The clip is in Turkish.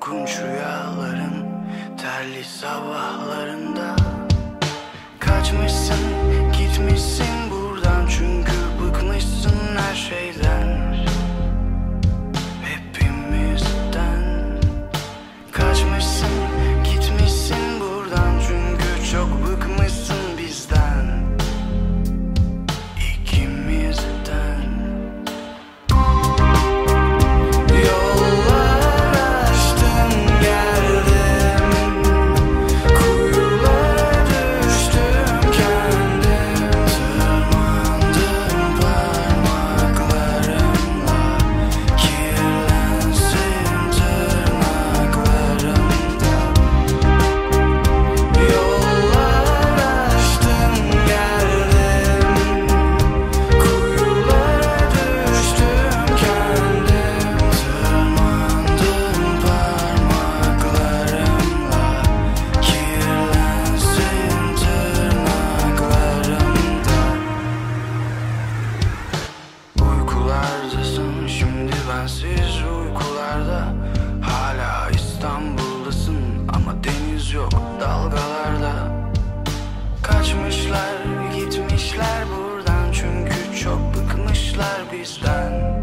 korkunç rüyaların Terli sabahlarında. Kaçmışsın gitmişsin. sensiz uykularda Hala İstanbul'dasın ama deniz yok dalgalarda. Kaçmışlar gitmişler buradan çünkü çok bıkmışlar bizden.